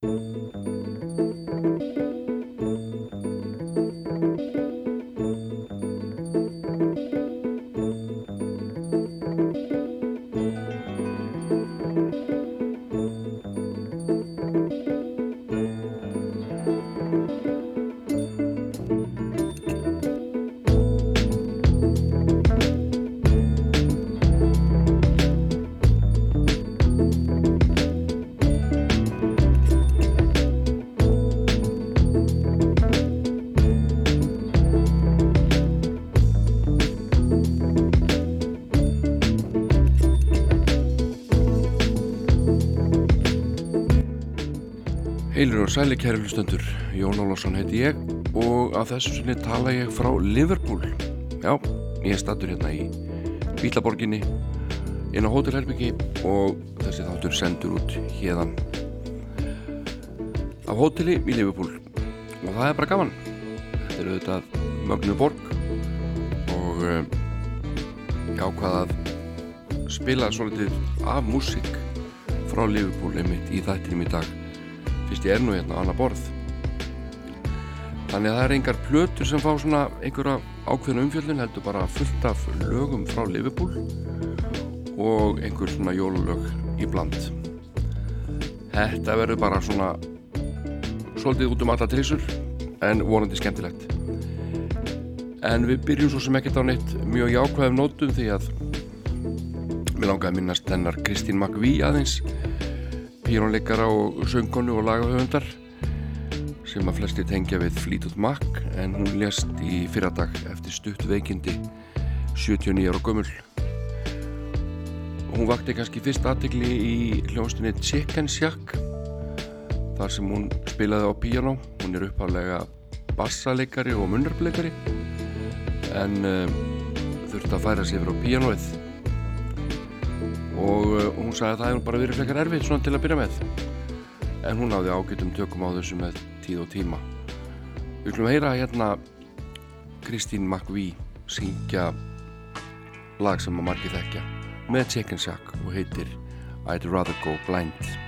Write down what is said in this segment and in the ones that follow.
Música Heilir og sæli kæri hlustendur, Jón Ólásson heiti ég og að þessu sinni tala ég frá Liverpool. Já, ég er stattur hérna í Bílaborginni inn á Hotel Herbyggi og þessi þáttur sendur út hérðan af hóteli í Liverpool og það er bara gaman. Þetta er auðvitað mögnu borg og ég ákvaða að spila svolítið af músík frá Liverpool einmitt í þættinum í dag fyrst ég er nú hérna á annar borð. Þannig að það er engar plötur sem fá svona einhverja ákveðna umfjöldun heldur bara fullt af lögum frá Liverpool og einhver svona jólulög í bland. Þetta verður bara svona svolítið út um alla trísur en vonandi skemmtilegt. En við byrjum svo sem ekkert á neitt mjög jákvæðum nótum því að við langaði að minnast hennar Kristín McVie aðeins pírónleikara og söngonu og lagahöfundar sem að flesti tengja við Fleetwood Mac en hún lést í fyrradag eftir stutt veikindi 79 ára gömul. Og hún vakti kannski fyrst aðtegli í hljóðstunni Chicken Shack þar sem hún spilaði á piano hún er uppháðlega bassaleikari og munnarbleikari en uh, þurfti að færa sig frá pianoið og uh, hún sagði að það hefur bara verið flekkar erfið svona til að byrja með. En hún náði ágætum tökum á þessu með tíð og tíma. Við klumum heyra hérna Kristín McVie syngja lag sem að margi þekkja með Chicken Shack og heitir I'd Rather Go Blind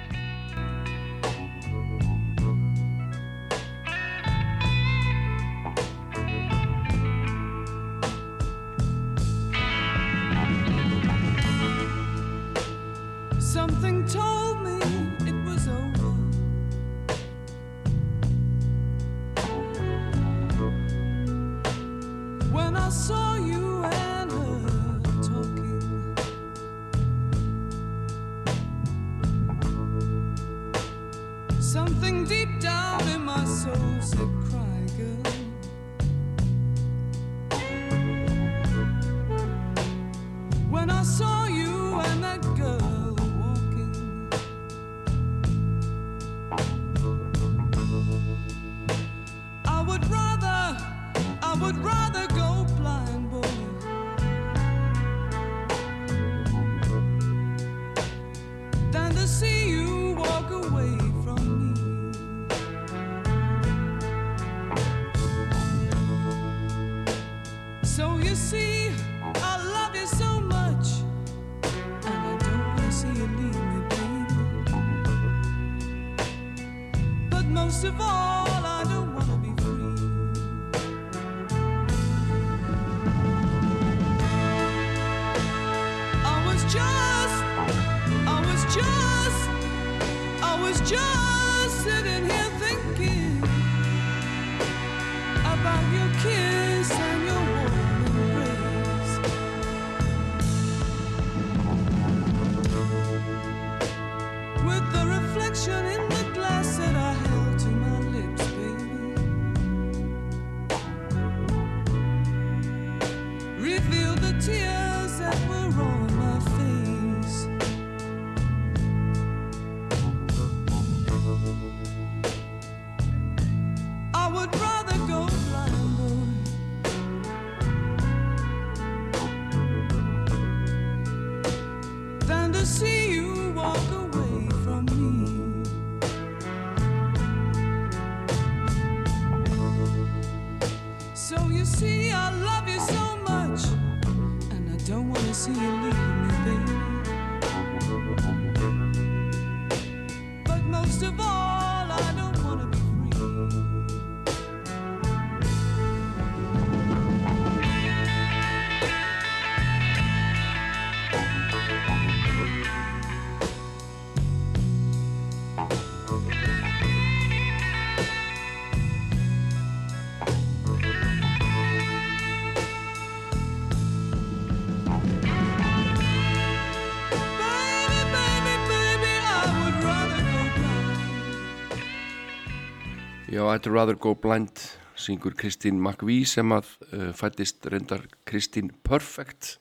I'd rather go blind syngur Kristín McVie sem að uh, fættist reyndar Kristín Perfect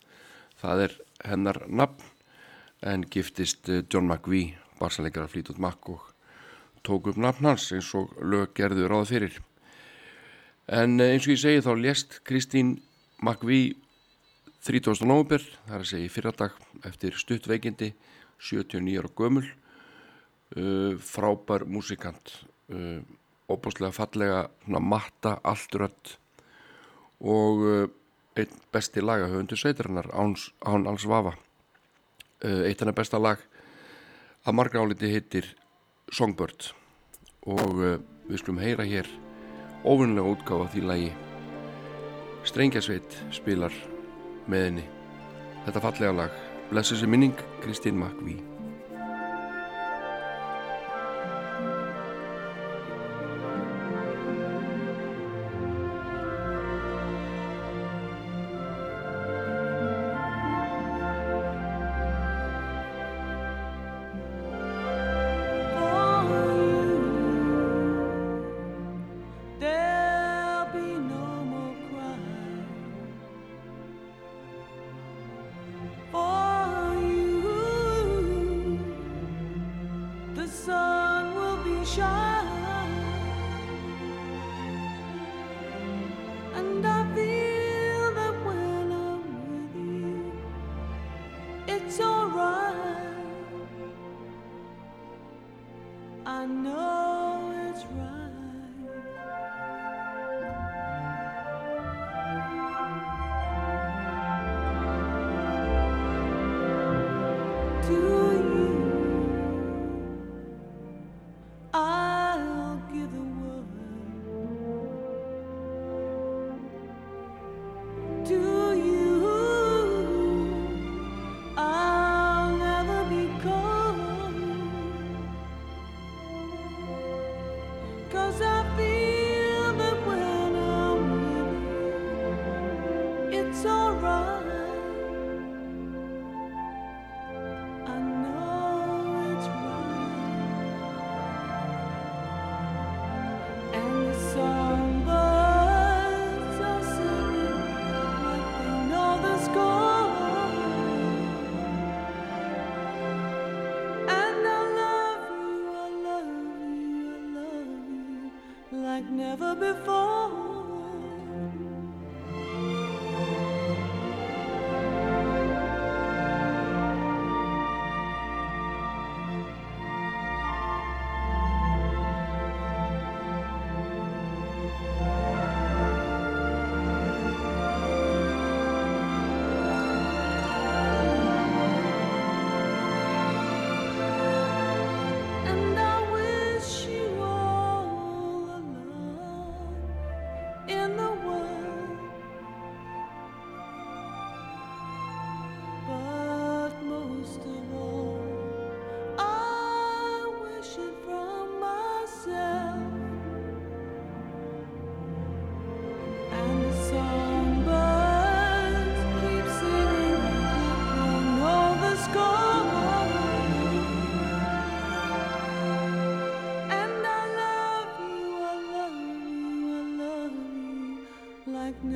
það er hennar nafn en giftist uh, John McVie barsalegar flýt út makk og tók upp nafn hans eins og lög gerður ráða fyrir en uh, eins og ég segi þá lést Kristín McVie 30. november það er að segja í fyrradag eftir stuttveikindi 79 ára gömul uh, frábær músikant uh, óbúslega fallega matta allturöld og uh, einn besti lagahöfundu sveitarinnar án alls vafa uh, eitt hann er besta lag að marga áliti heitir Songbird. Og uh, við skulum heyra hér ofunlega útgáfa því lagi. Strengjasveit spilar með henni. Þetta fallega lag. Blessus í minning Kristín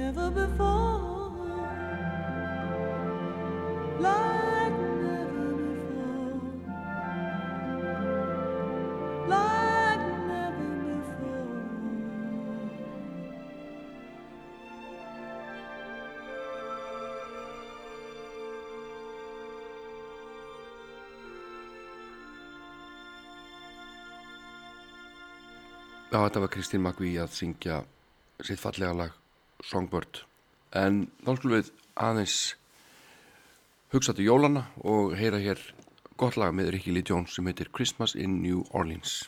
Makví Já, þetta var Kristín Magví að syngja sitt fallega lag Songbird. En þá skulum við aðeins hugsa til jólana og heyra hér gott lag með Lee Jones sem heitir Christmas in New Orleans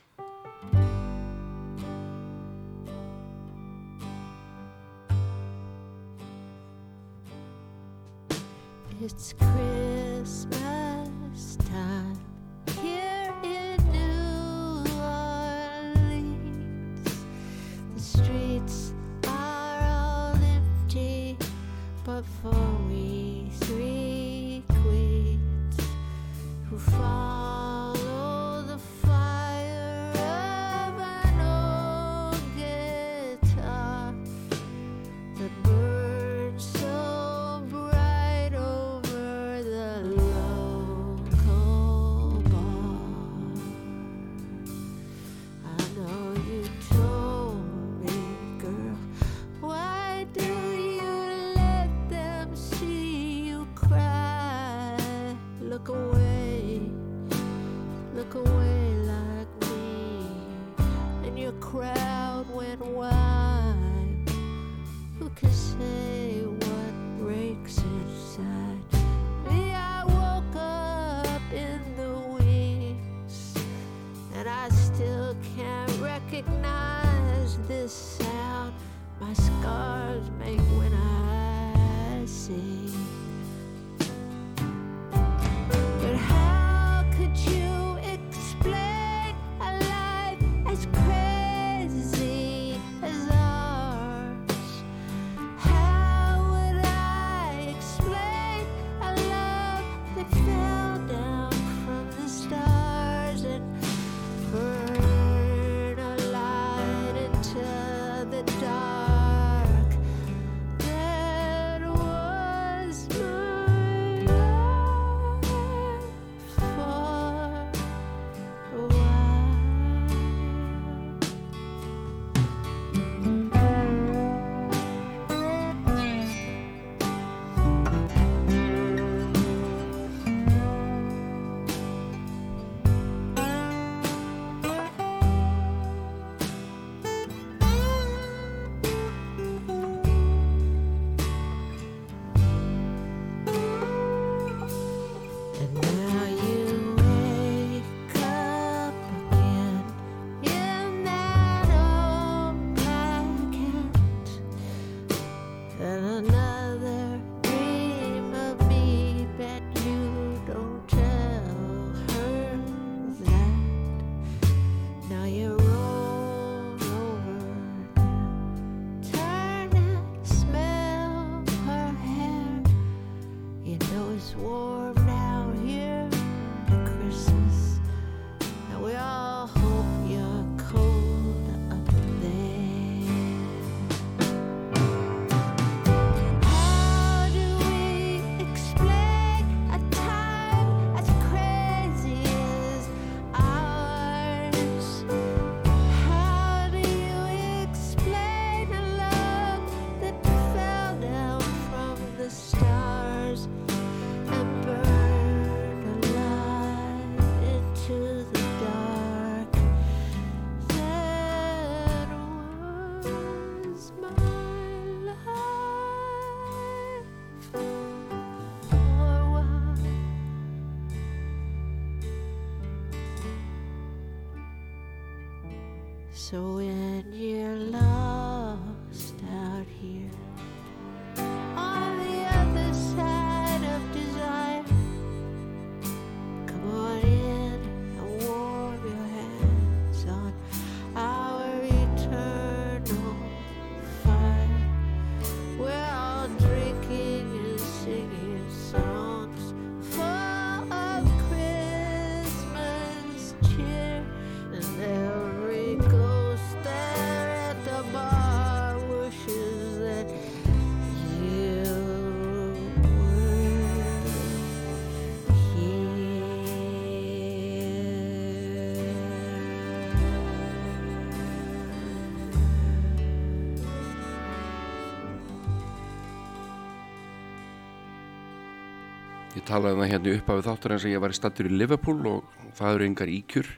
talaði um það hérna upp af þáttur eins að ég var í stattur í Liverpool og það eru yngar íkjur.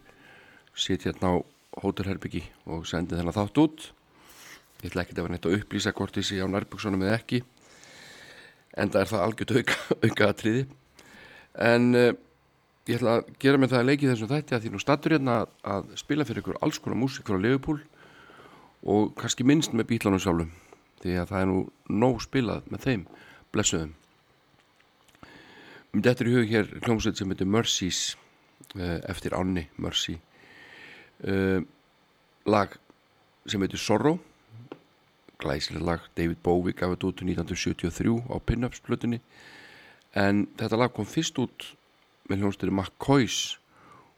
Sitt hérna á hótelherbyggi og sendi þennan þátt út. Ég ætla ekki að vera neitt að upplýsa hvort þessi á nærbuksunum eða ekki en það er það algjört auka, auka atriði. En uh, ég ætla að gera með það að leiki þessum þætti að því nú stattur hérna að, að spila fyrir ykkur alls konar músík frá Liverpool og kannski minnst með bílánum sjálfum því að það er nú nóg spilað með þeim. Blessuðum Mér dettur í hug hér hljómsveit sem heitir Mercies uh, eftir Ánni Mercy. Uh, lag sem heitir Sorrow glæsileg lag. David Bowie gaf þetta út í 1973 á Pinups plötunni en þetta lag kom fyrst út með hljómsveitri McCoys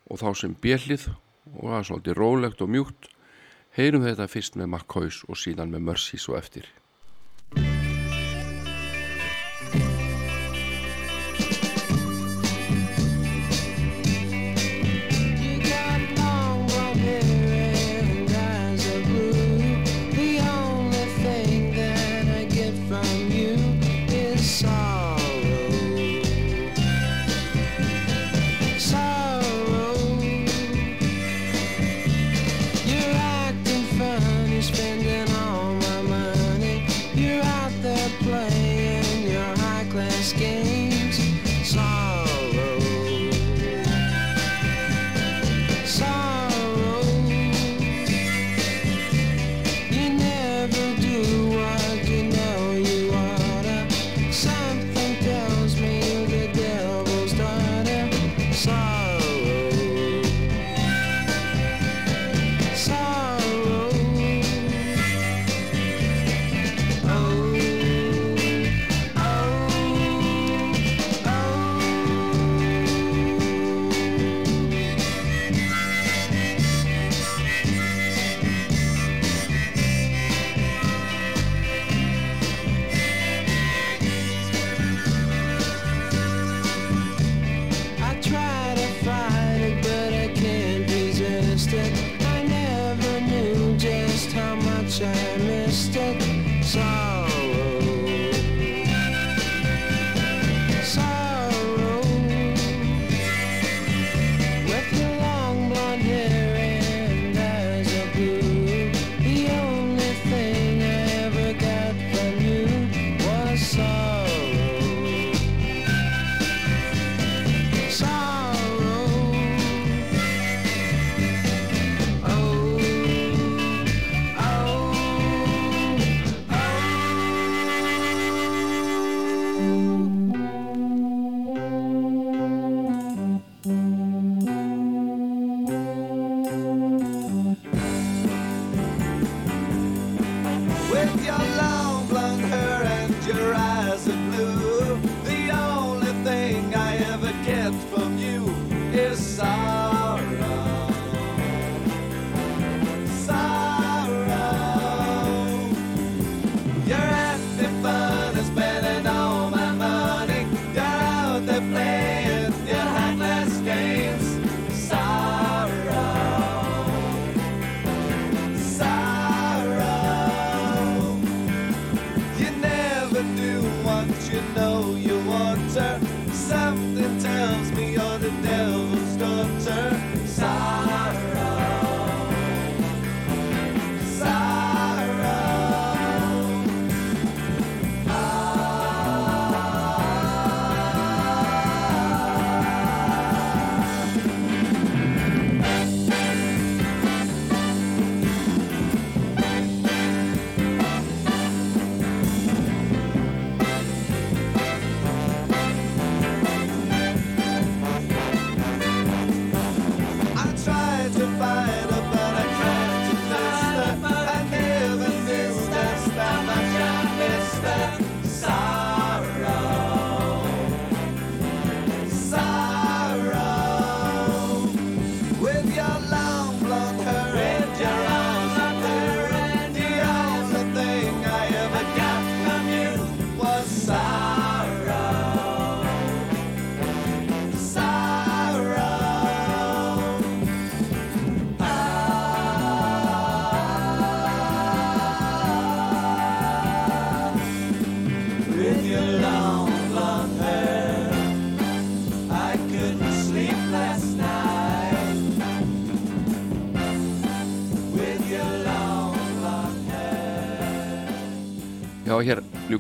og þá sem bjellið og það var svolítið rólegt og mjúkt. Heyrum þetta fyrst með McCoys og síðan með Mercies og eftir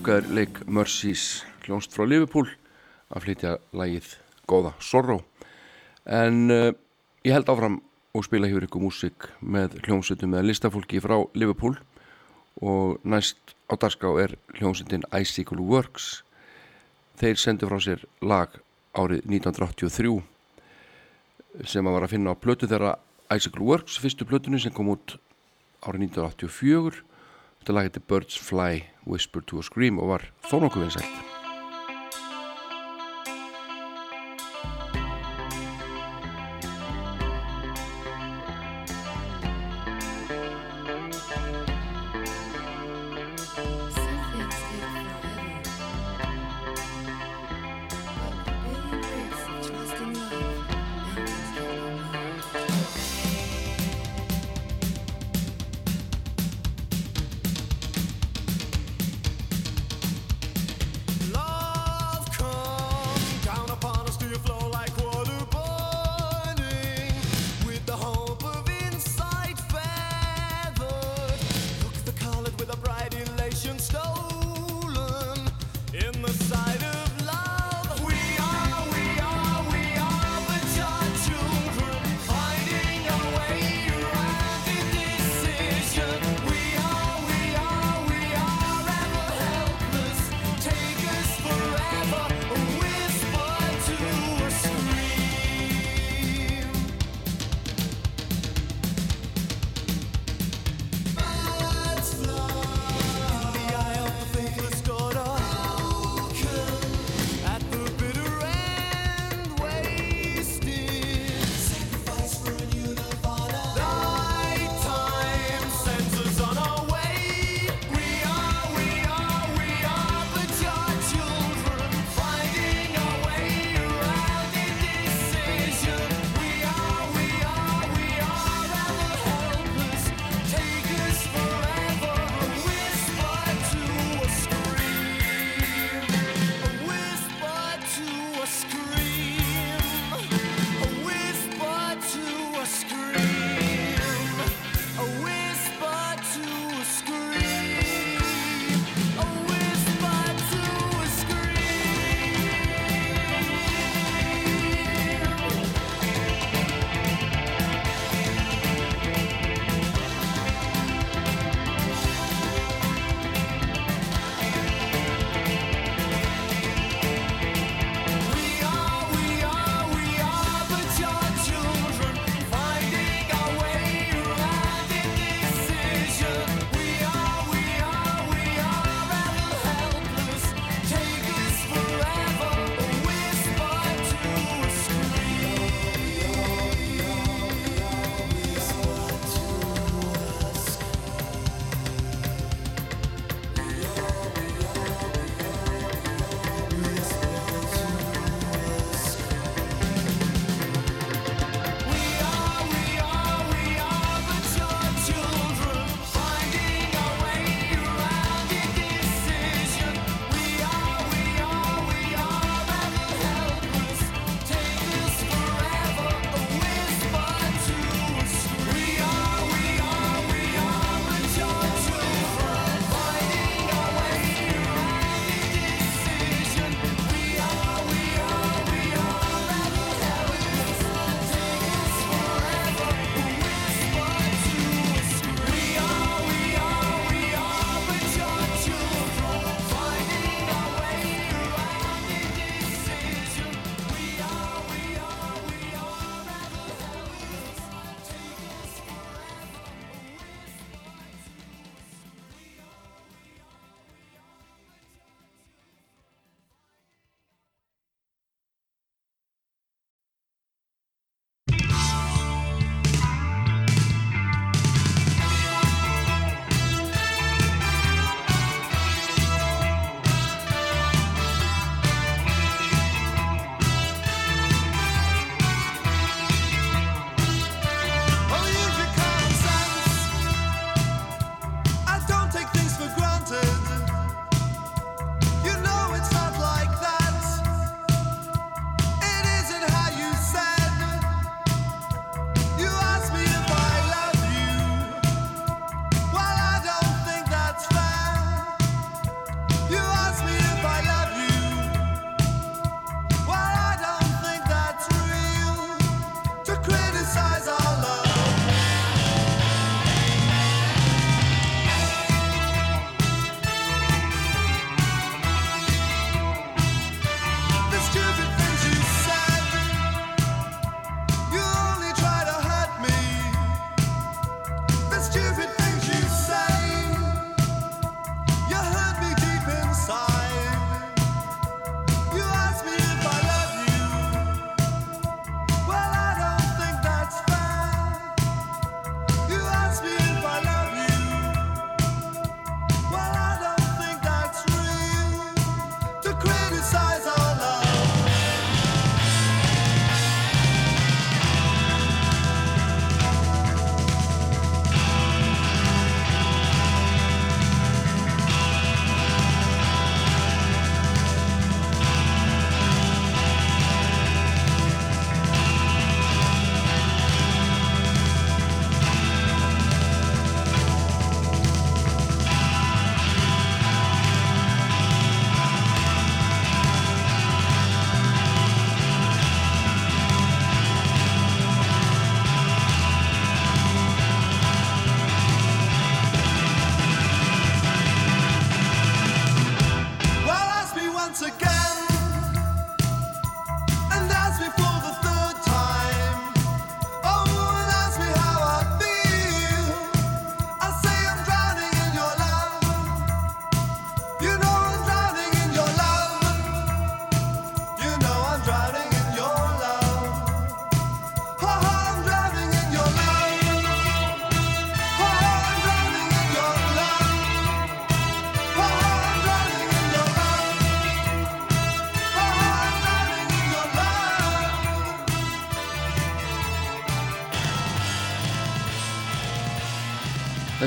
hér ljúkaður leik Mercies hljónst frá Liverpool að flytja lagið Góða Sorrow en uh, ég held áfram og spila hér ykkur músik með hljómsveitum með listafólki frá Liverpool og næst á dagská er hljómsveitin Icicle Works. Þeir sendu frá sér lag árið 1983 sem að var að finna á plötu þeirra Icicle Works, fyrstu plötunni sem kom út árið 1984 þetta lag heiti Birds Fly Whisper to a Scream og var þó nokkuð vinsælt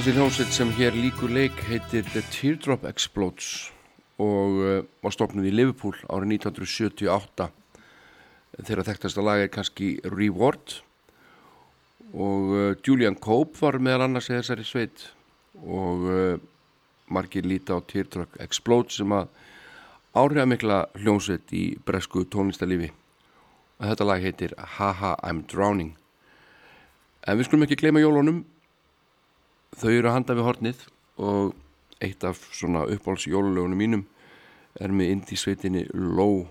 Þessi hljómsveit sem hér líkur leik heitir The Teardrop Explodes og uh, var stopnud í Liverpool árið 1978 þeirra þekktasta lag er kannski Reward og uh, Julian Cope var meðal annars í þessari sveit og uh, margir líta á Teardrop Explodes sem að áriða mikla hljómsveit í bresku tónlistalífi og þetta lag heitir Haha I'm Drowning. En við skulum ekki gleyma jólunum þau eru að handa við hornið og eitt af svona uppáhalds jólulögunum mínum er með indísveitinni Low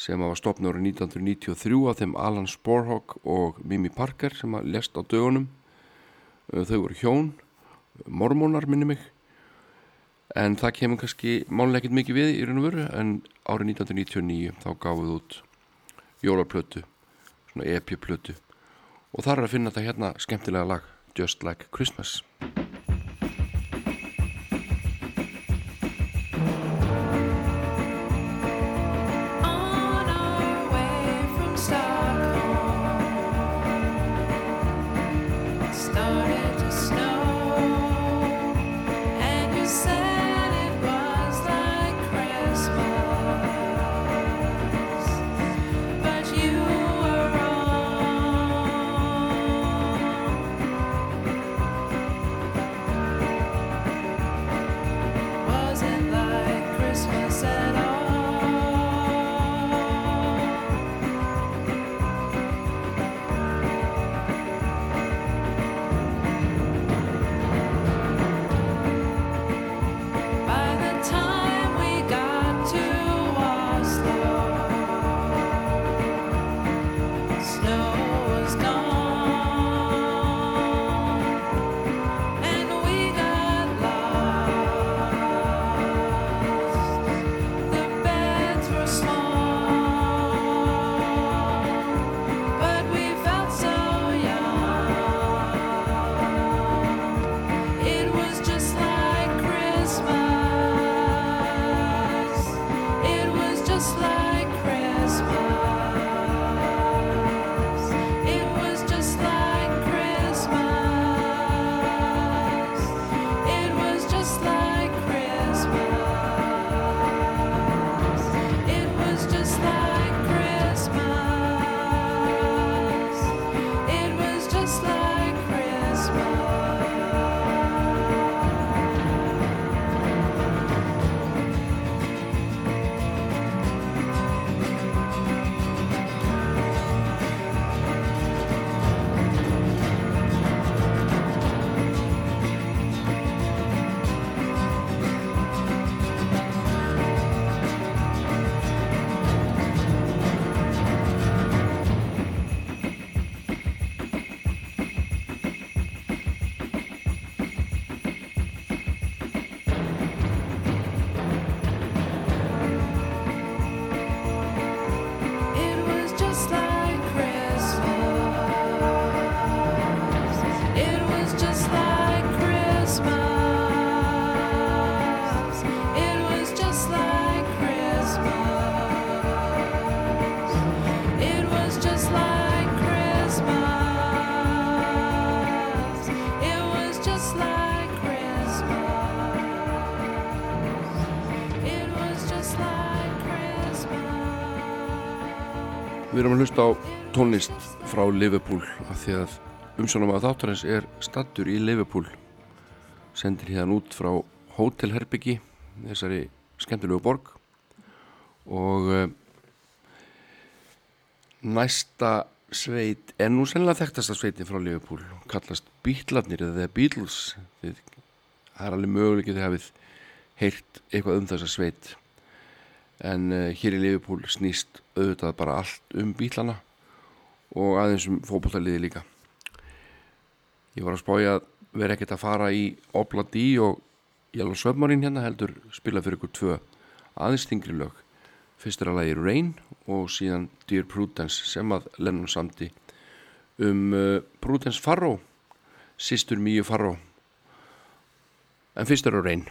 sem var stopnur árið 1993 af þeim Alan Sporhawk og Mimi Parker sem að lest á dögunum. Þau voru hjón mormónar minni mig. En það kemur kannski mánulega ekkert mikið við í raun og veru en árið 1999 þá gáðuð út jólarplötu svona EP-plötu og þar er að finna þetta hérna skemmtilega lag Just Like Christmas Við erum að hlusta á tónlist frá Liverpool af því að umsjónum að þáttarins er stattur í Liverpool. Sendir hérna út frá Hotel Herbyggi þessari skemmtilegu borg. Og uh, næsta sveit er nú sennilega þekktasta sveitin frá Liverpool kallast Beatlarnir eða The Beatles. Það er alveg möguleikið þið hafið heyrt eitthvað um þessa sveit en uh, hér í Liverpool snýst auðvitað bara allt um bílana og aðeins um fótbollaliði líka. Ég var að spája að vera ekkert að fara í Obladi og Yellow Submarine hérna heldur spila fyrir ykkur tvö aðeins þingri lög. Fyrst er að lagi Rain og síðan Dear Prudence sem að Lennon samti um uh, Prudence Farrow sýstur Míu Farrow. En fyrst er að Rain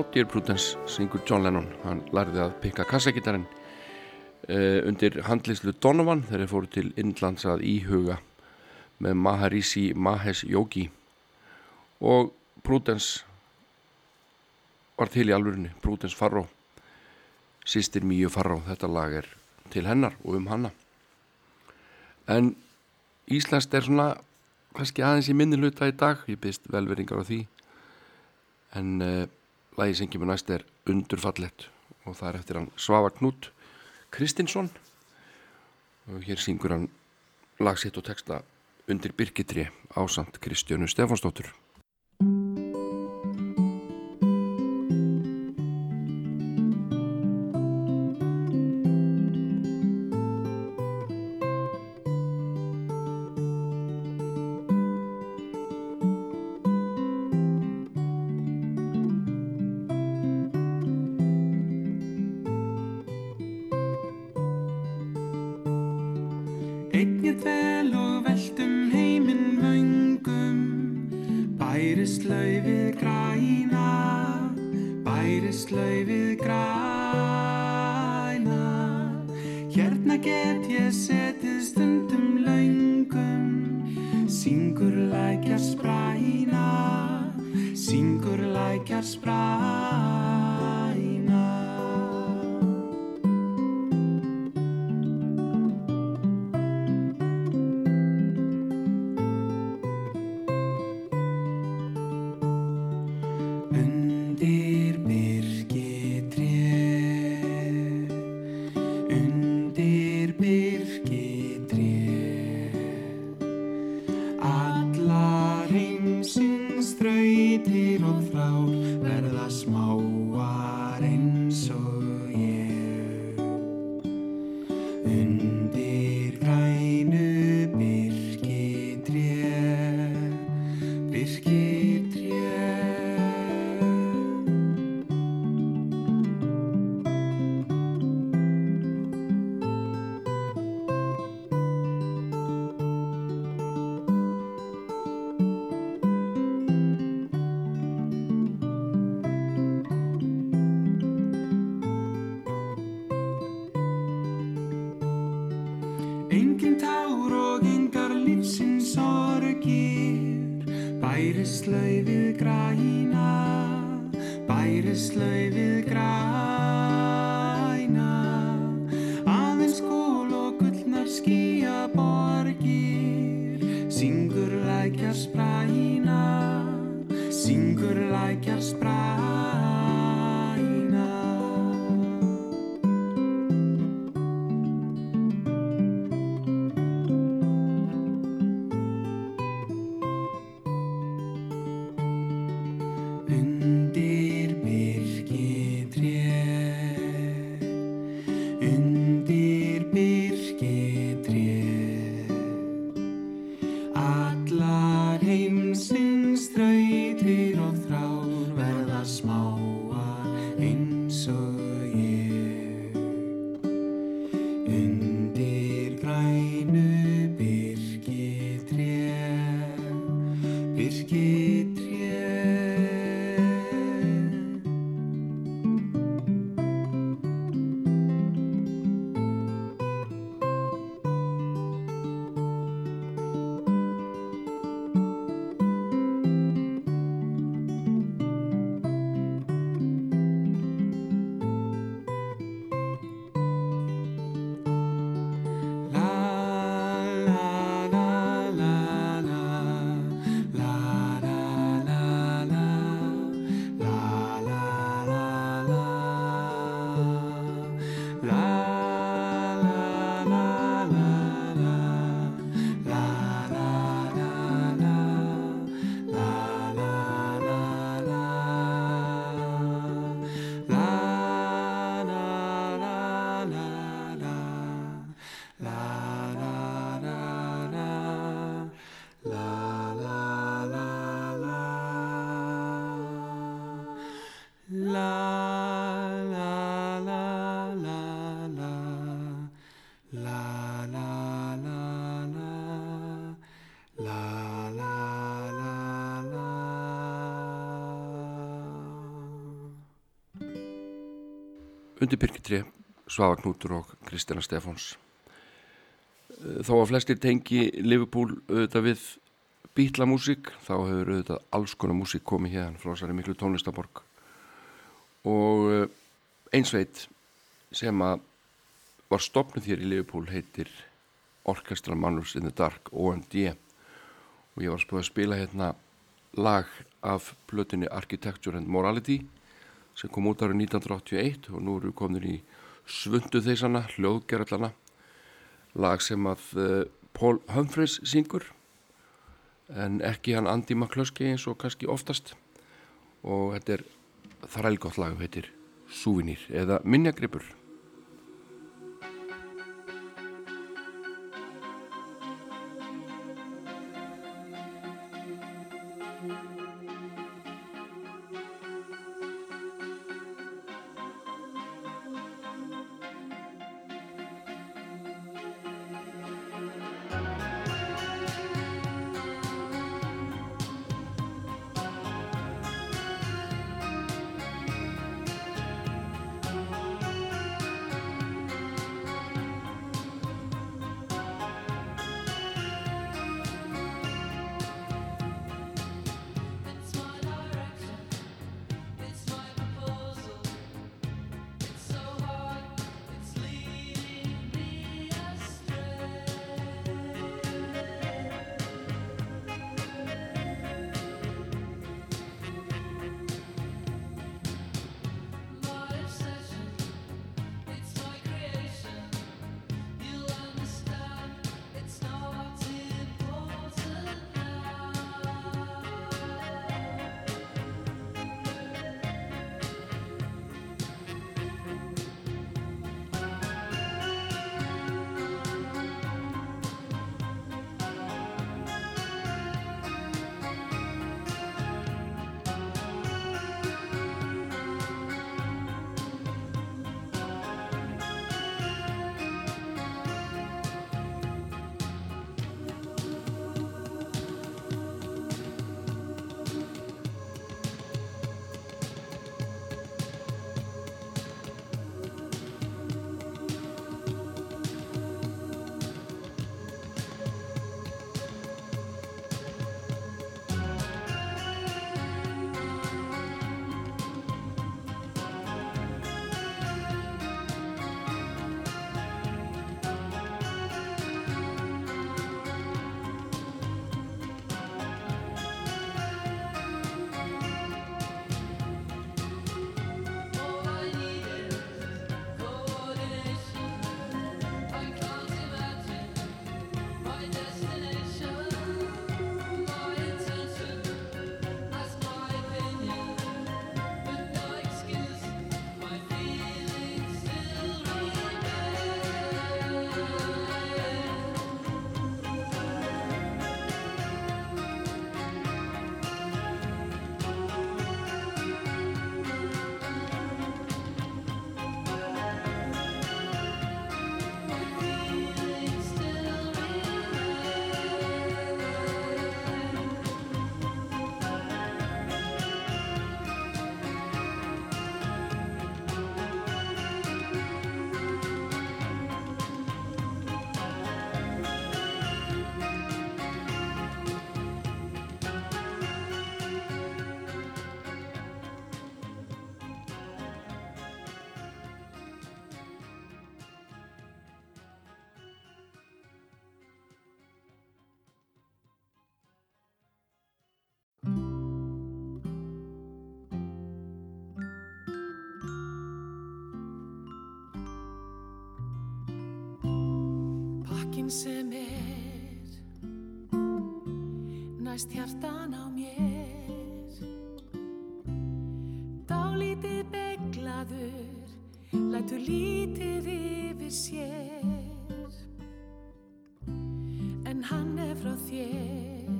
Já, Dear Prudence syngur John Lennon. Hann lærði að pikka kassagitarinn uh, undir handlislu Donovan þegar þeir fóru til Indlands að íhuga með Maharishi Mahesh Yogi. Og Prudence var til í alvörunni Prudence Farrow sýstir Míu Farrow þetta lag er til hennar og um hanna en Íslandst er svona kannski aðeins í minni hluta í dag. Ég byrst velveringar á því. En uh, lagi sem kemur næst er undurfallett og það er eftir hann Svava Knút Kristinsson. Og hér syngur hann lagsitt og texta undir Birkitri ásand Kristjánu Stefansdóttur Undir Birkitri, Svafa Knútur og Kristjana Stefáns. Eh, Þó að flestir tengi Liverpool auðvitað við bítlamúsík, þá hefur auðvitað alls konar músík komið hérna frá þessari miklu tónlistaborg. Og eh, einsveit sem að var stopnuð hér í Liverpool heitir Orchestral Manus in the Dark, OMD. Og ég var að spila hérna lag af plötunni Architecture and Morality sem kom út árið 1981 og nú eru komin í svundu þeysana, hljóðgerðlana lag sem að uh, Paul Humphreys syngur en ekki hann Andy McCluskey eins og kannski oftast. Og þetta er þrælgótt lag heitir Súvinir eða Minjagripur sem er næst hjartan á mér. Dálítið beglaður lætur lítið yfir sér. En hann er frá þér.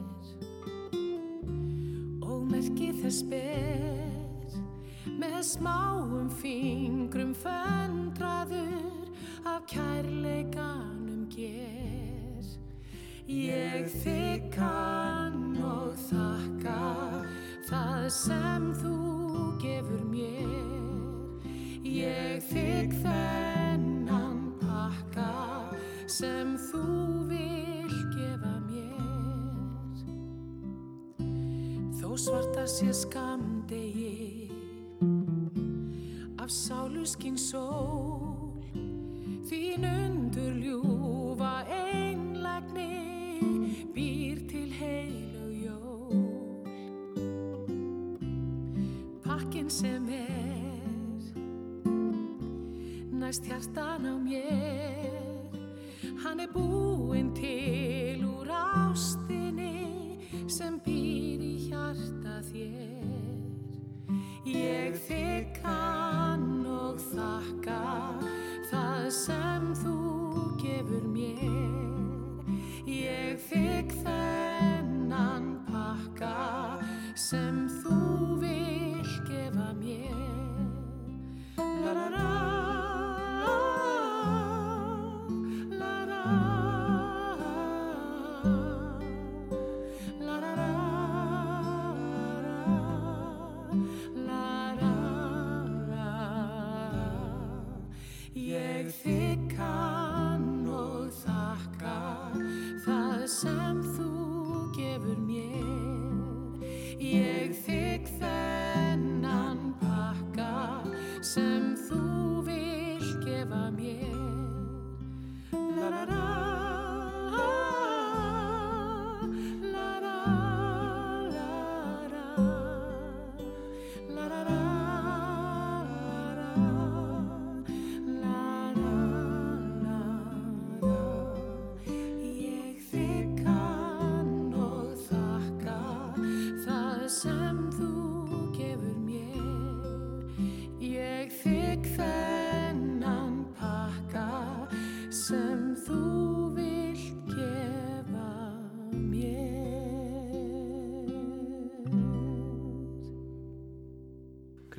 Og merki þess ber með smáum fingrum föndraður kann og þakka það sem þú gefur mér. Ég þig þennan pakka sem þú vil gefa mér. Þó svarta sé skamdegi af sáluskinn sól hasta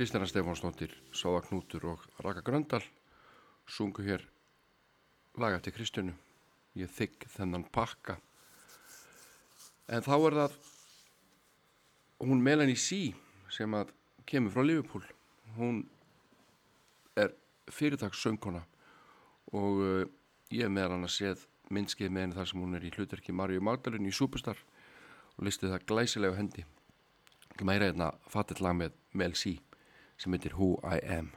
Kristjana Stefánsdóttir, Sáða Knútur og Raka Gröndal sungu hér laga til Kristjánu ég þykk þennan pakka. En þá er það hún Melanie C sem að kemur frá Liverpool. Hún er fyrirtagssöngkona og uh, ég meðal hann að séð myndskið með henni þar sem hún er í hlutverki Marju Magdalun í Superstar og listið það glæsilega hendi. Ekki meira hérna fattill lag með Mel C sem heitir Who I Am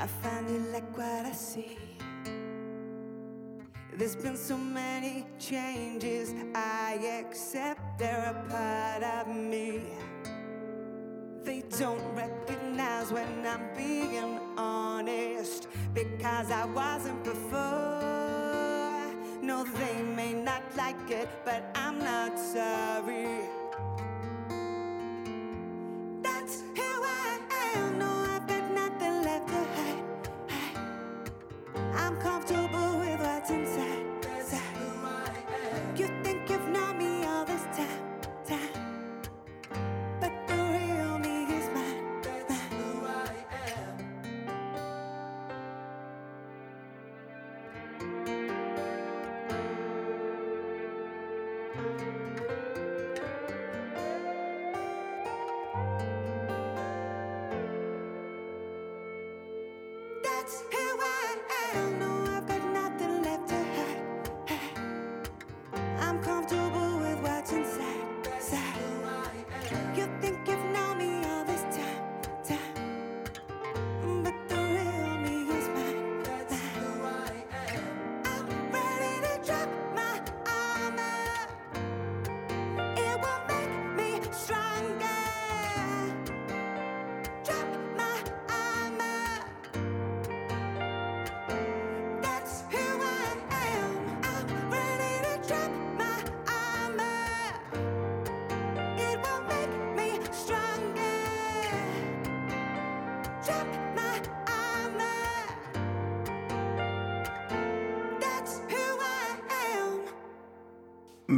I finally like what I see. There's been so many changes, I accept they're a part of me. They don't recognize when I'm being honest because I wasn't before. No, they may not like it, but I'm not sorry.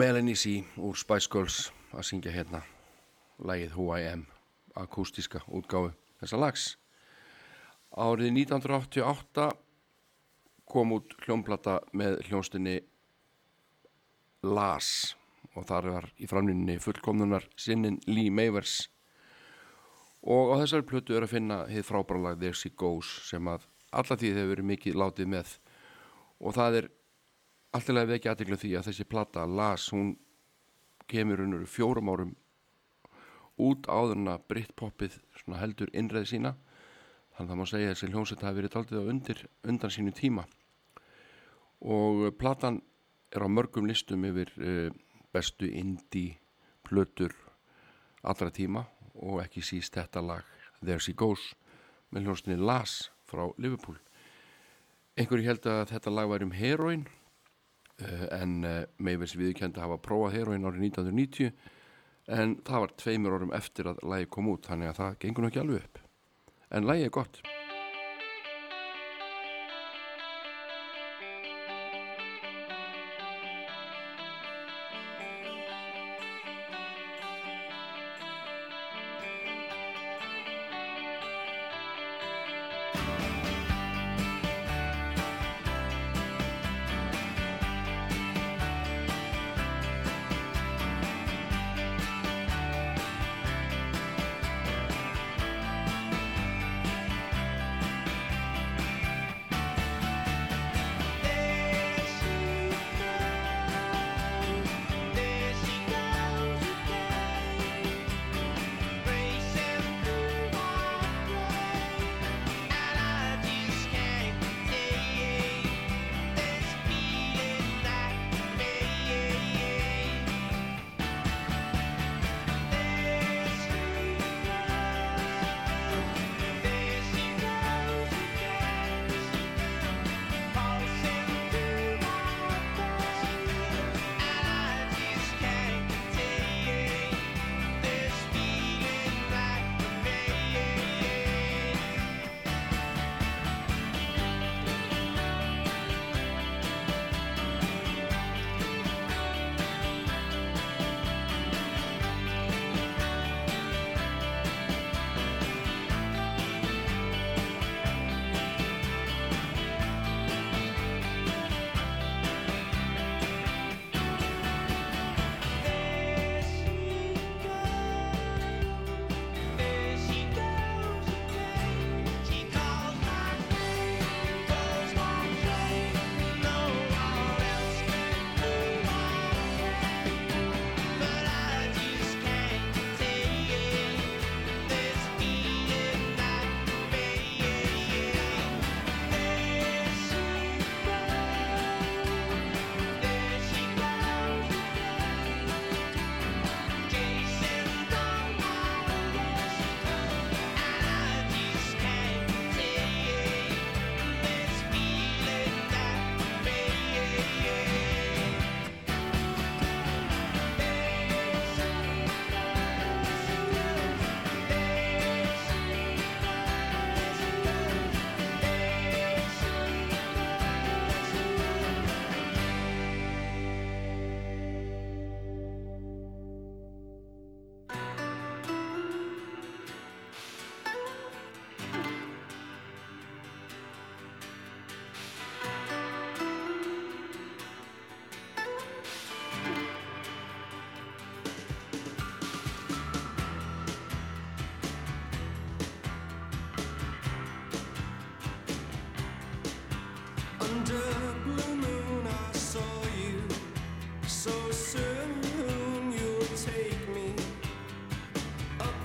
Melanie C. úr Spice Girls að syngja hérna lagið Who I Am akústíska útgáfu þessa lags árið 1988 kom út hljómplata með hljónstinni Las og þar var í framlýninni fullkomnunar sinnin Lee Mavers og á þessari plötu er að finna hið frábæra lag There She Goes sem að alla tíð hefur verið mikið látið með og það er alltilega vekja aðtegla því að þessi plata Las, hún kemur unnur fjórum árum út áðurna Britpoppið svona heldur innreið sína. Þannig að það má segja að þessi hljómsveit hafi verið taldið á undir undan sínu tíma. Og uh, platan er á mörgum listum yfir uh, bestu indie plötur allra tíma og ekki síst þetta lag There She Goes með hljómsveitinni Las frá Liverpool. Einhverju held að þetta lag væri um heroin en uh, Mavis viðkjöndi að hafa prófað heroin árið 1990 en það var tveimur orðum eftir að lagi kom út þannig að það gengur nú ekki alveg upp. En lagi er gott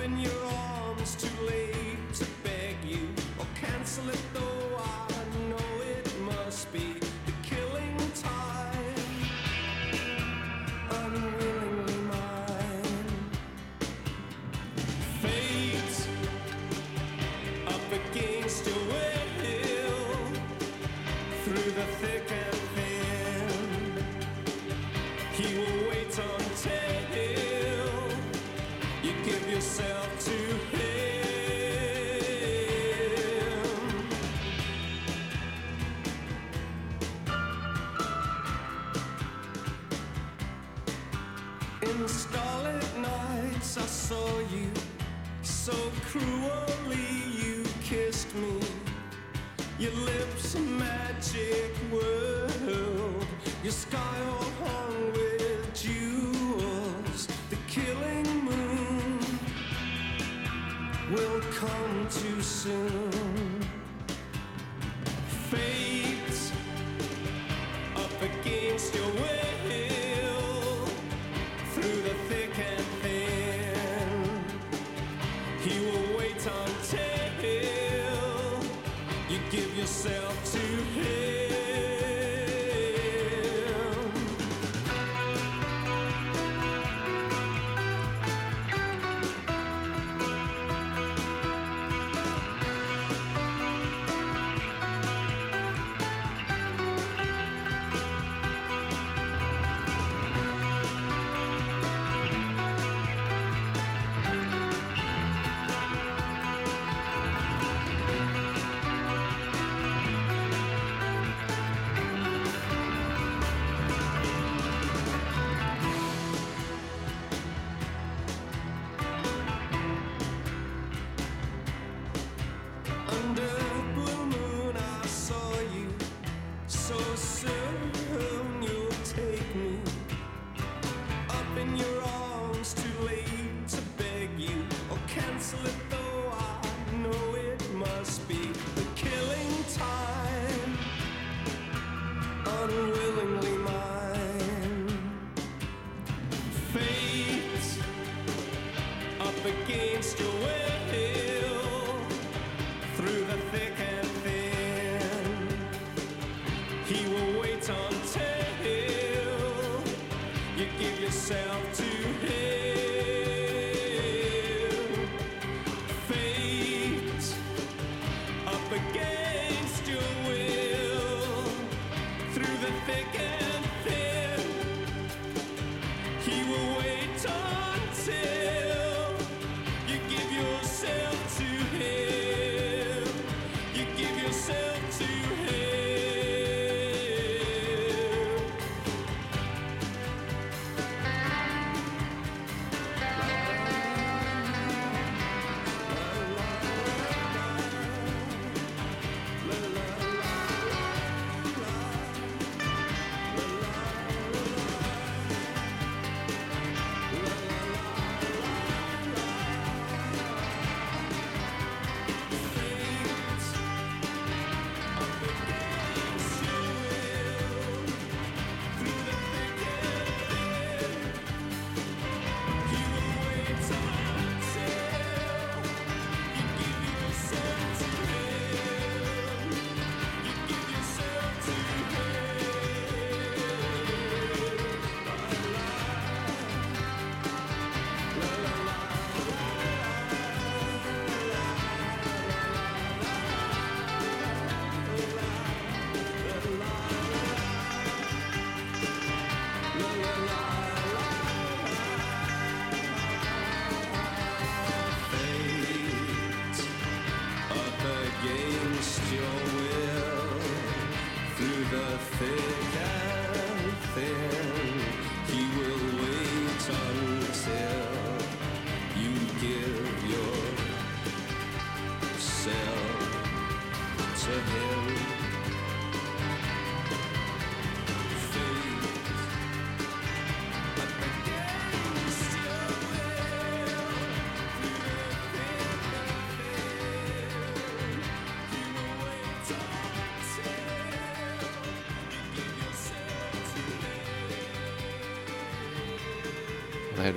In your arms too late to beg you or cancel it though Your lips a magic world. Your sky all hung with jewels. The killing moon will come too soon.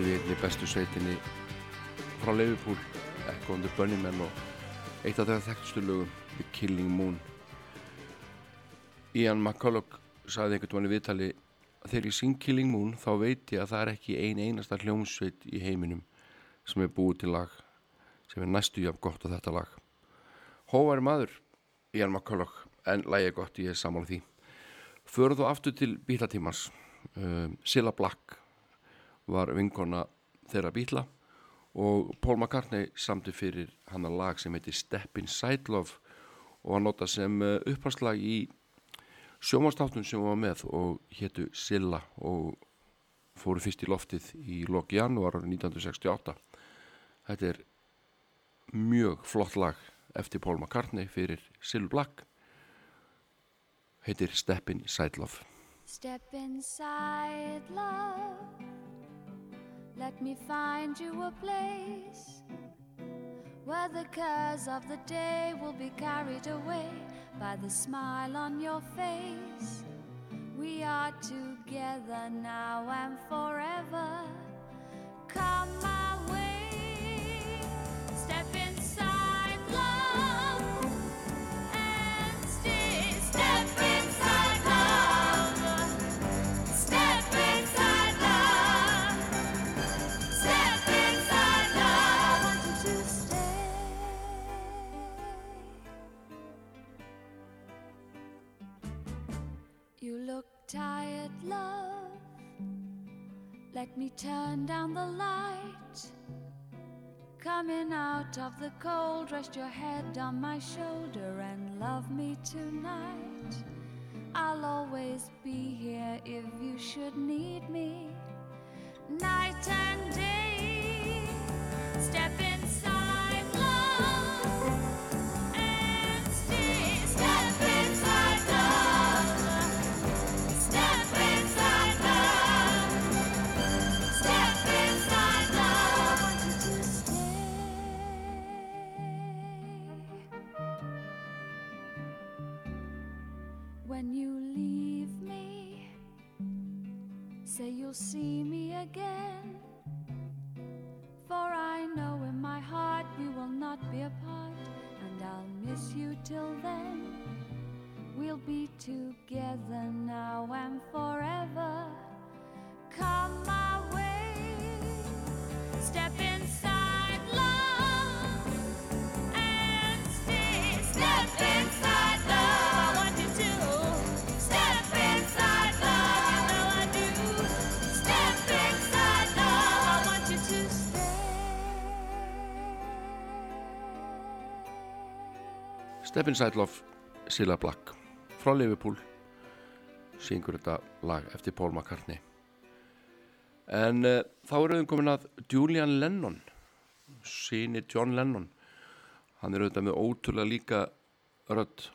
verið í einni bestu sveitinni frá Leifupúl Echo and the Bunnymen og eitt af þeirra þekktustu lögum The Killing Moon. Ian McCulloch saði einhvern veginn í viðtali þegar ég syng Killing Moon þá veit ég að það er ekki ein einasta hljómsveit í heiminum sem er búið til lag sem er næstu jafn gott á þetta lag. Hóvar maður Ian McCulloch en lagið gott ég er samála því. Förðu aftur til bílatímans. Uh, Silla Black var vinkona þeirra bíla og Paul McCartney samti fyrir hann að lag sem heitir Step Inside Love og hann nota sem upphastlag í sjómanstáttum sem hann var með og héttu Silla og fóru fyrst í loftið í loki janúar árið 1968 þetta er mjög flott lag eftir Paul McCartney fyrir Sill Black. Heitir Step Inside Love. Step inside, love. Let me find you a place where the cares of the day will be carried away by the smile on your face. We are together now and forever. Turn down the light. Coming out of the cold, rest your head on my shoulder and love me tonight. I'll always be here if you should need me. Night and day, step inside, Inside Love, Silla Black frá Liverpool syngur þetta lag eftir Paul McCartney. En uh, þá er auðvitað komin að Julian Lennon síni John Lennon. Hann er auðvitað með ótrúlega líka rödd.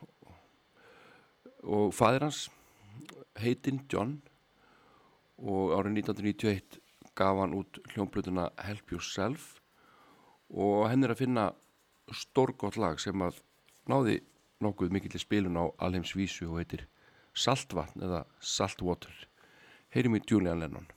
Og fæðir hans heitinn John. Og árið 1991 gaf hann út hljómblutuna Help Yourself. Og henn er að finna stórgótt lag sem að náði nokkuð mikill spilun á alheimsvísu og heitir Saltvatn eða Saltwater. Heyrim í Julian Lennon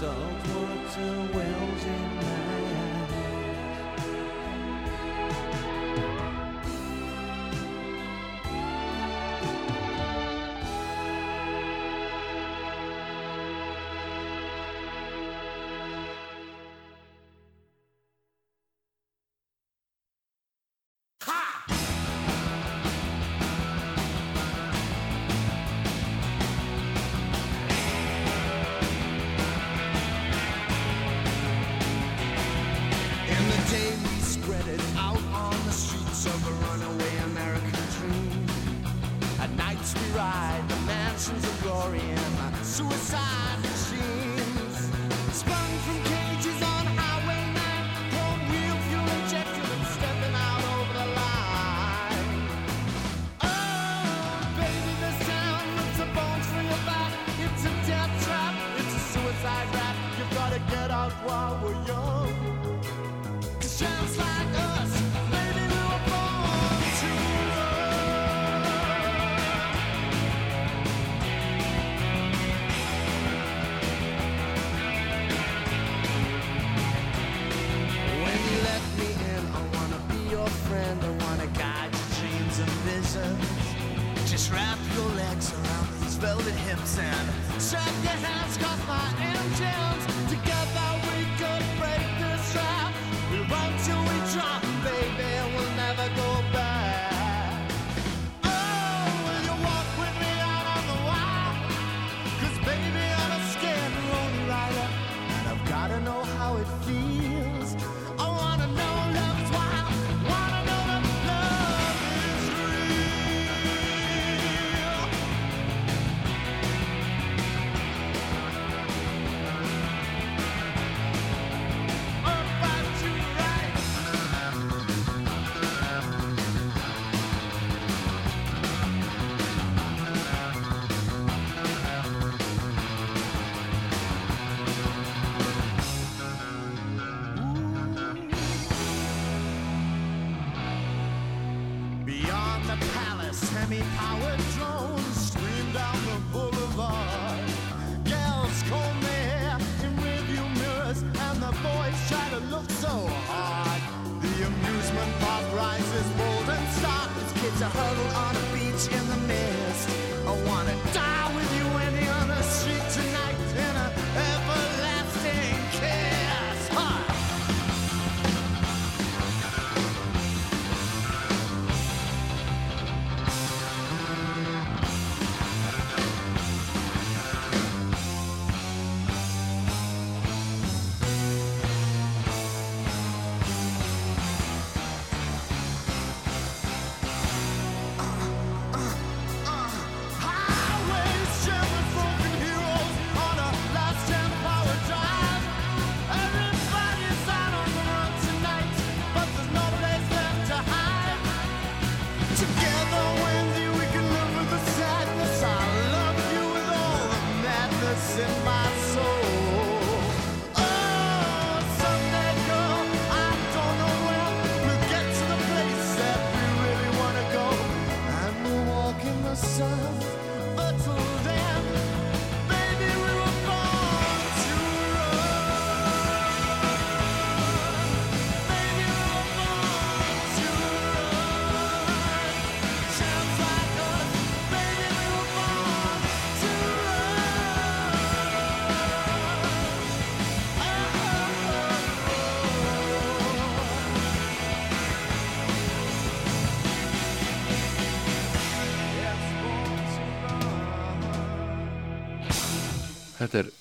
so.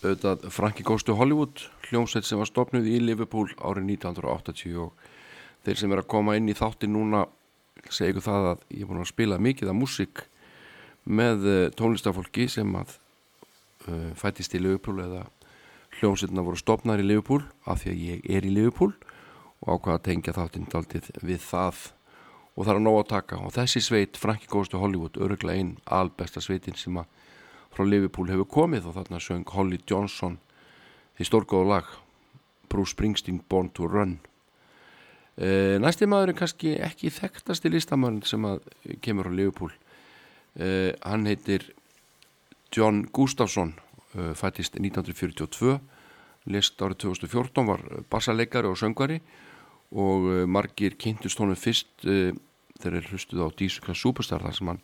Auðvitað Frankie Goes to Hollywood, hljómsveit sem var stopnuð í Liverpool árið 1980 og þeir sem er að koma inn í þátti núna segja ykkur það að ég er búin að spila mikið af músík með eh, tónlistafólki sem að uh, fættist í Liverpool eða hljómsveitina voru stopnar í Liverpool af því að ég er í Liverpool og ákvaða að tengja þáttinn daldið við það. Og það er að nóg að taka. Og þessi sveit, Frankie Goes to Hollywood öruglega einn albesta sveitin sem að frá Liverpool hefur komið og þarna söng Holly Johnson því stórgóðu lag Bruce Springsteen Born to Run. E, næsti maður er kannski ekki þekktasti listamærin sem að kemur á Liverpool. E, hann heitir John Gustafsson e, fættist 1942 list árið 2014 var bassaleikari og söngvari og margir kynntust honum fyrst þegar hlustuð á Dísuka Superstar þar sem hann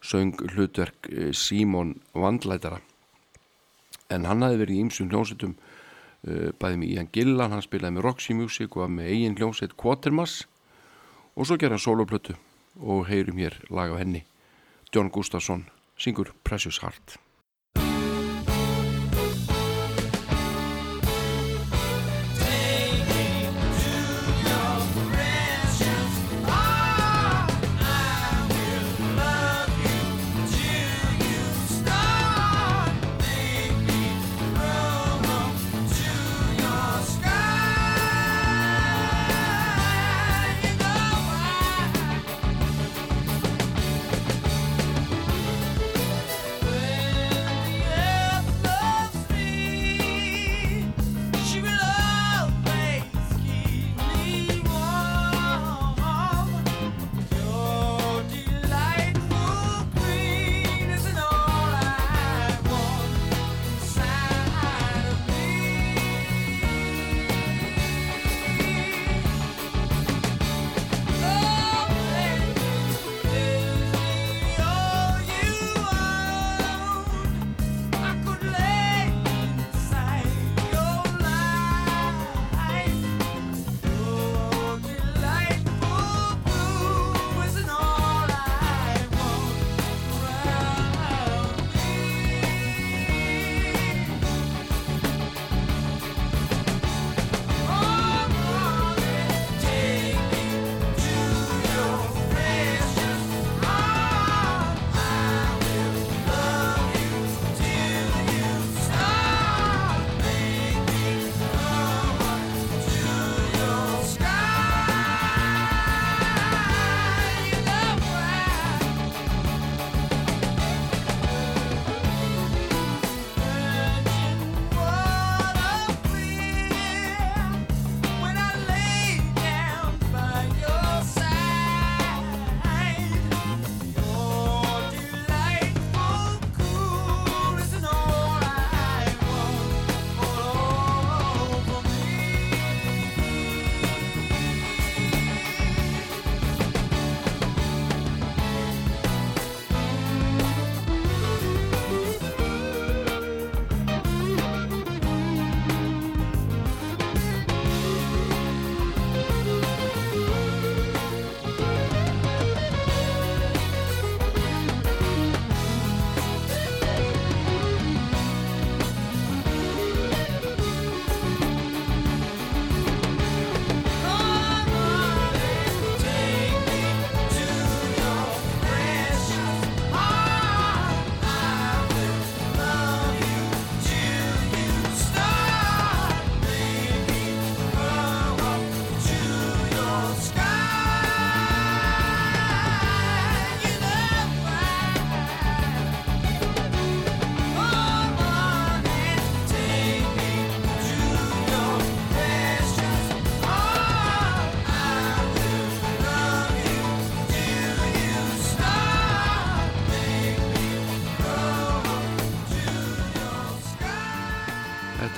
söng hlutverk eh, Símon Vandlætara. En hann hafi verið í ýmsum hljómsveitum uh, bæði með Ian Gillan hann spilaði með Roxy Music og með eigin hljómsveit Quatermass og svo gerði hann soloplötu og heyrum hér lag af henni. John Gustafsson syngur Precious Heart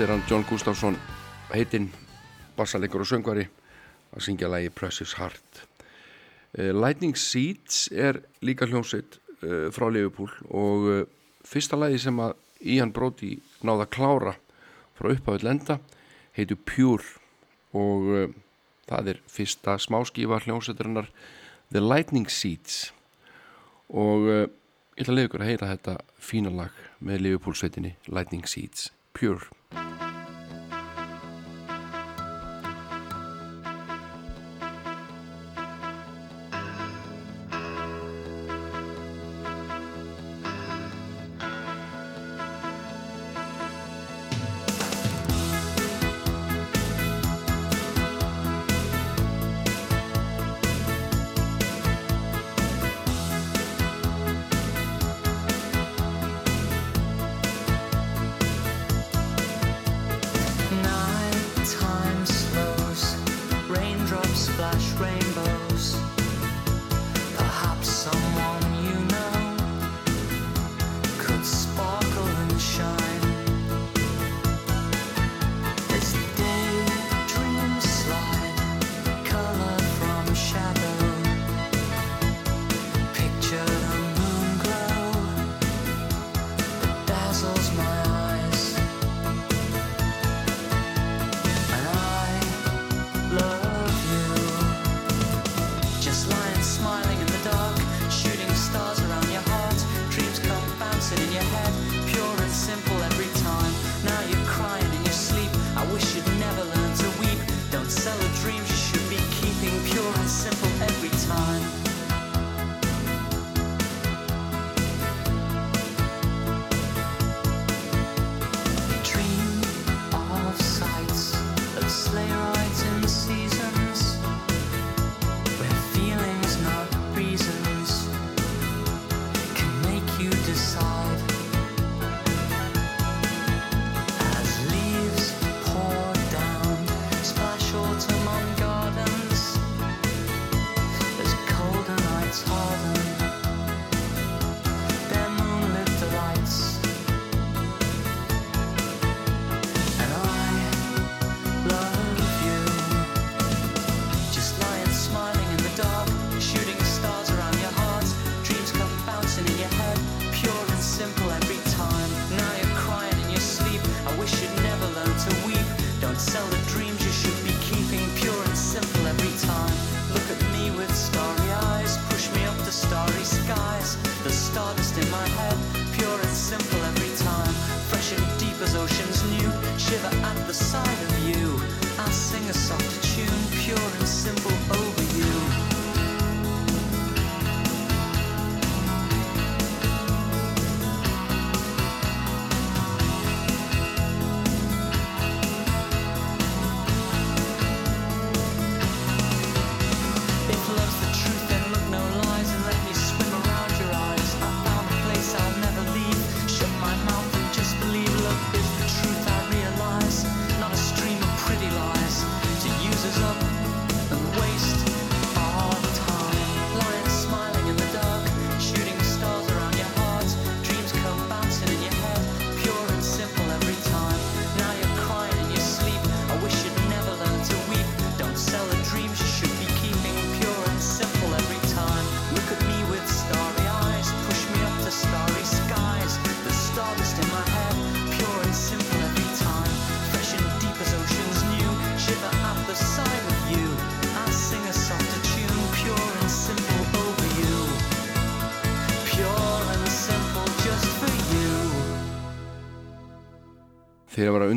Þetta er hann John Gustafsson heitinn, bassalegur og söngvari að syngja lægi Precious Heart. Eh, Lightning Seeds er líka hljómsveit eh, frá Leifupúl og eh, fyrsta lægi sem að Ían Bróti náða klára frá upphafill enda heitu Pure og það er fyrsta smáskífa hljómsveitarinnar The Lightning Seeds. Og ég ætla að leiða ykkur að heyra þetta fína lag með Leifupúlsveitinni Lightning Seeds Pure.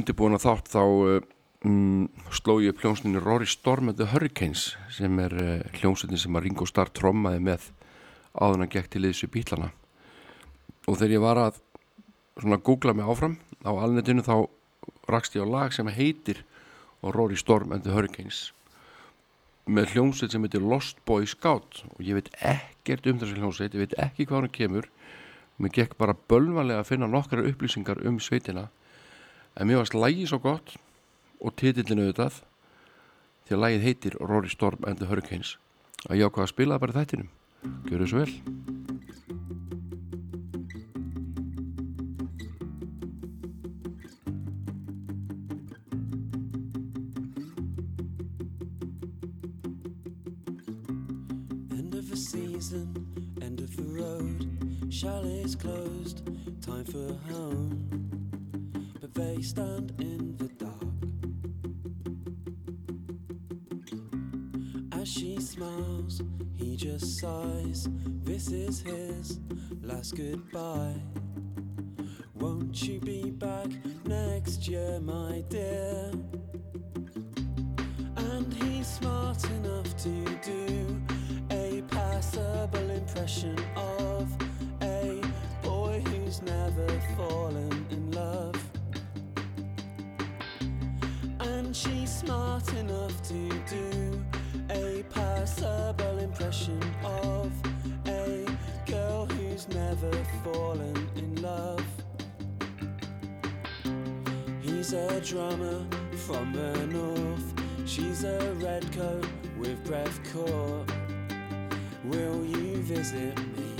undirbúin að þátt þá um, sló ég upp hljómsninu Rory Storm of the Hurricanes sem er eh, uh, hljómsninu sem að Ringo Starr trommaði með áðunan gekk til þessu bílana og þegar ég var að svona googla mig áfram á alnetinu þá rakst ég á lag sem heitir Rory Storm of the Hurricanes með hljómsninu sem heitir Lost Boy Scout. Og ég veit ekkert um þessu hljómsninu, ég veit ekki hvað hann kemur. Mér gekk bara bölvanlega að finna nokkara upplýsingar um sveitina en mér varst lægi svo gott og titillinu auðvitað því að lægið heitir Rory Storm and the Hurricanes. Að ég ákvaða að spila bara þættinum. Gjör þessu vel. Season, end of the road, chalet's closed, time for home. they stand in the dark. As she smiles, he just sighs. This is his last goodbye. Won't you be back next year, my dear? And he's smart enough to do a passable impression of a boy who's never fallen in love. She's smart enough to do a passable impression of a girl who's never fallen in love. He's a drummer from the north. She's a redcoat with breath caught. Will you visit me?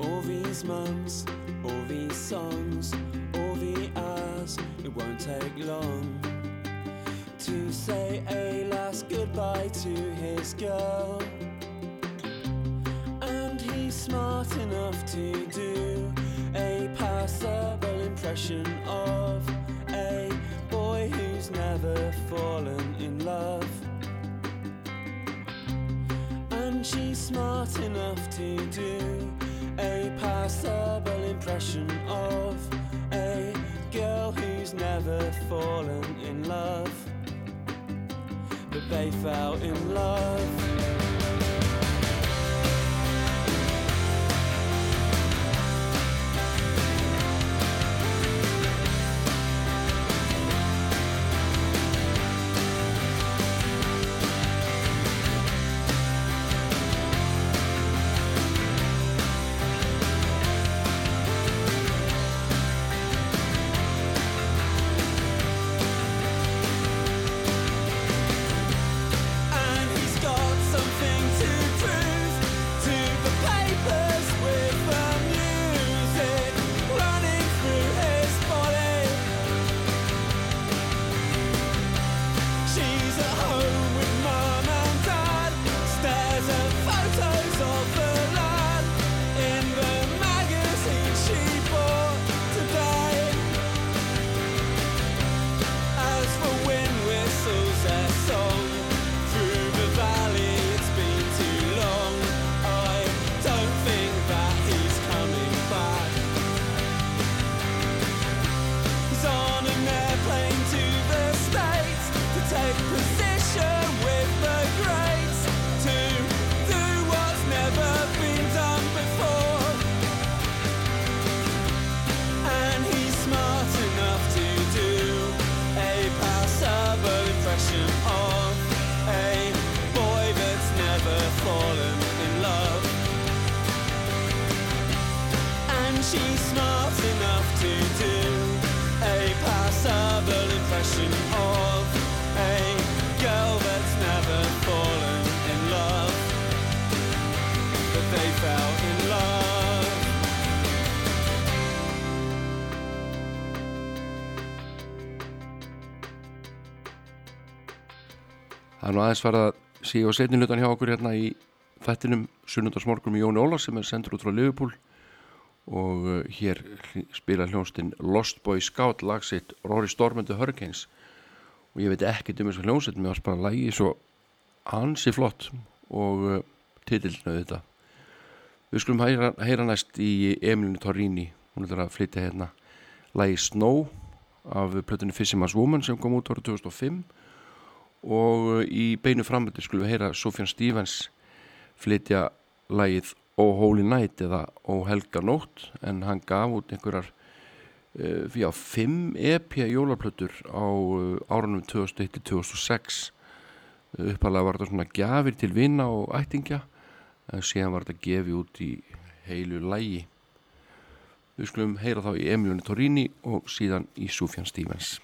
All these months, all these songs, won't take long to say a last goodbye to his girl. And he's smart enough to do a passable impression of a boy who's never fallen in love. And she's smart enough to do a passable impression of a girl never fallen in love. But they fell in love. Nú aðeins farið að sé á setni hlutan hjá okkur hérna í þættinum sunnundarsmorgun með Jóni Óla sem er sendur út frá Liverpool og uh, hér spila hljónstinn Lost Boy Scout lagsitt Rory Storm and the Hurricanes. Og ég veit ekkert um þess að hljónsitt mér varst bara lagi svo ansi flott og uh, titillinu þetta Við skulum heyra, heyra næst í Emilinu Torrini. Hún er að flytja hérna lagi Snow af plötunni Fisherman's Woman sem kom út ára 2005 og uh, í beinu framöldi skulum við heyra Sofjan Stevens flytja lagið Oh Holy Night eða Oh Helga Nótt en hann gaf út einhverjar uh, já, fimm EP jólaplötur á uh, árunum 2001-2006 uppalega var þetta svona gjafir til vinna og ættingja en síðan var þetta gefið út í heilu lægi við skulum heyra þá í Emiljóni Torrini og síðan í Sufjan Stevens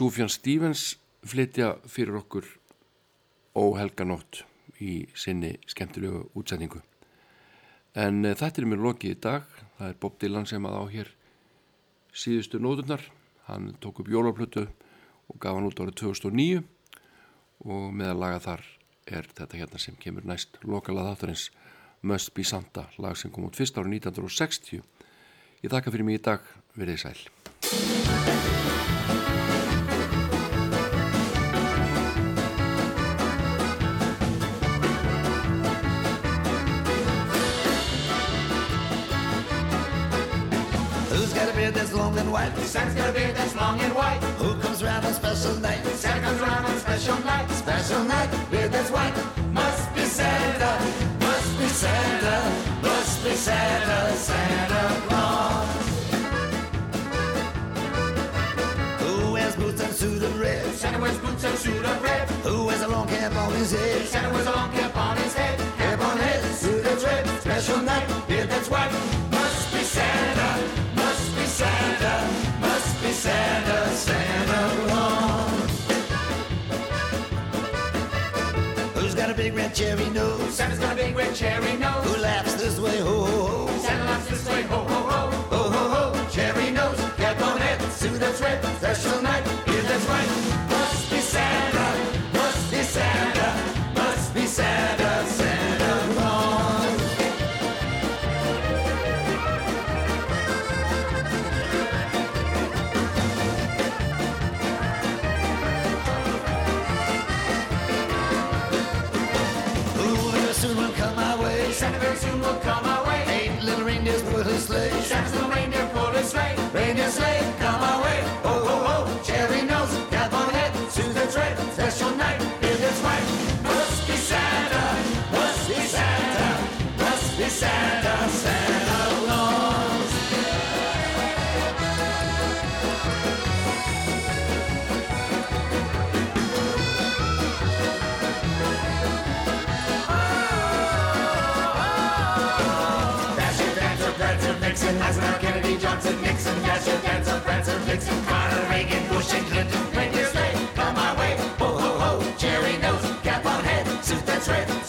Sufjan Stevens flytja fyrir okkur óhelganótt í sinni skemmtilegu útsendingu. En uh, þetta er mér lokið í dag. Það er Bob Dylan sem að á hér síðustu nóturnar. Hann tók upp jólaplötu og gaf hann út árið 2009 og meðal laga þar er þetta hérna sem kemur næst lokalað þátturins Must Be Santa, lag sem kom út fyrst árið 1960. Ég þakka fyrir mig í dag, verið sæl. White? Santa's got a beard that's long and white. Who comes round on special night? Santa comes around on special night. Special night, beard that's white. Must be Santa, Must be Santa, must be Santa, Santa Claus. Who wears boots and suit of red? Santa wears boots and suit of red. Who wears a long cap on his head? Santa wears a long cap on his head. Cap on head, suit that's red. Special night, beard that's white. Must be Santa, Santa, must be Santa, Santa Claus. Who's got a big red cherry nose? Santa's got a big red cherry nose. Who laughs this way, ho ho ho? Santa laughs this way, ho ho ho. Ho ho ho, cherry nose, cap on head, suit that's red, special night, beard that's white. Must be Santa, must be Santa, must be Santa Kaiser, Nixon, Connor, Reagan, Bush, and Clinton. Reindeer sleigh, come my way. Ho, ho, ho, cherry nose, cap on head, suit that's red.